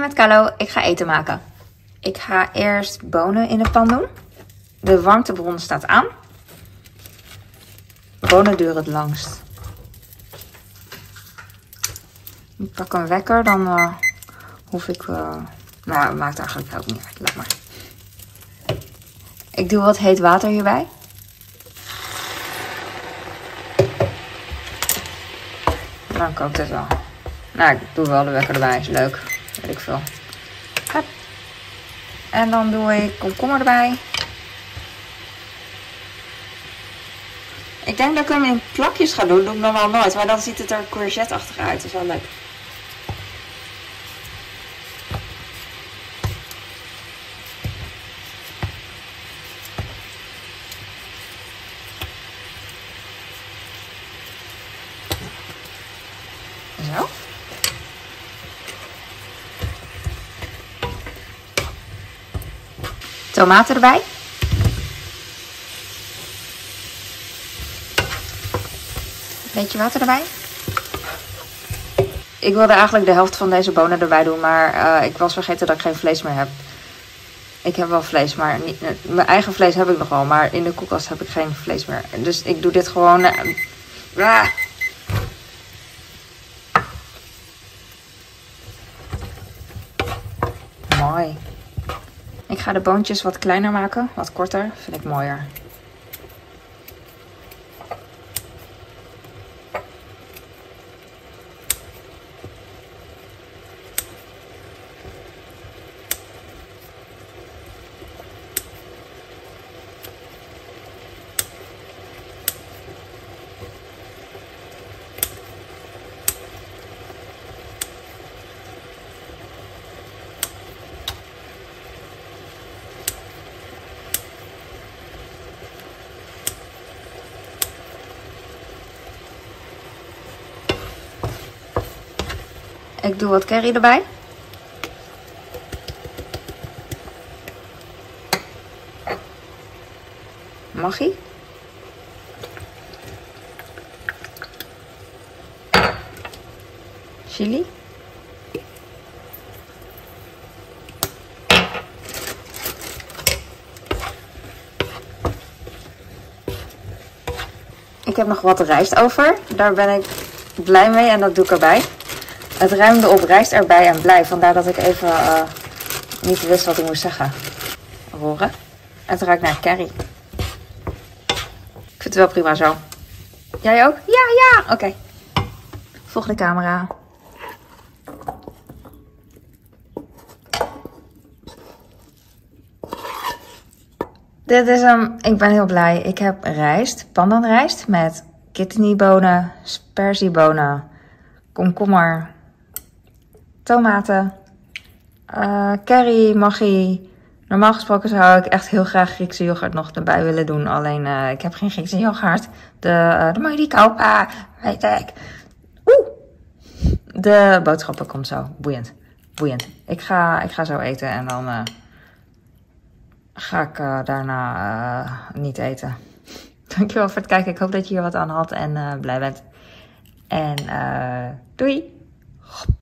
Met Carlo, ik ga eten maken. Ik ga eerst bonen in de pan doen. De warmtebron staat aan. Bonen duren het langst. Ik pak een wekker, dan uh, hoef ik... Uh, nou, het maakt eigenlijk ook niet uit. Laat maar. Ik doe wat heet water hierbij. Dan kookt het wel. Nou, ik doe wel de wekker erbij. Is leuk. Weet ik veel. En dan doe ik komkommer erbij. Ik denk dat ik hem in plakjes ga doen. Doe ik normaal nooit. Maar dan ziet het er courgette-achtig uit. Dat is wel leuk. Zo. Tomaten erbij. Beetje water erbij. Ik wilde eigenlijk de helft van deze bonen erbij doen, maar uh, ik was vergeten dat ik geen vlees meer heb. Ik heb wel vlees, maar uh, mijn eigen vlees heb ik nog wel, maar in de koelkast heb ik geen vlees meer. Dus ik doe dit gewoon... Uh, Mooi. Ik ga de boontjes wat kleiner maken, wat korter. Vind ik mooier. Ik doe wat curry erbij. Maggi. Chili. Ik heb nog wat rijst over. Daar ben ik blij mee en dat doe ik erbij. Het ruimde op rijst erbij en blij. Vandaar dat ik even uh, niet wist wat ik moest zeggen. Roeren. Het ruikt naar curry. Ik vind het wel prima zo. Jij ook? Ja, ja. Oké. Okay. Volgende camera. Dit is hem. Ik ben heel blij. Ik heb rijst, pandanrijst met kidneybonen, sperziebonen, komkommer, tomaten, uh, curry, maggi. Normaal gesproken zou ik echt heel graag Griekse yoghurt nog erbij willen doen. Alleen uh, ik heb geen Griekse yoghurt. De, uh, de die kopen? Weet ik. Oeh. De boodschappen komt zo. Boeiend. Boeiend. Ik ga, ik ga zo eten en dan uh, ga ik daarna niet eten. Dankjewel voor het kijken. Ik hoop dat je hier wat aan had en blij bent. En doei!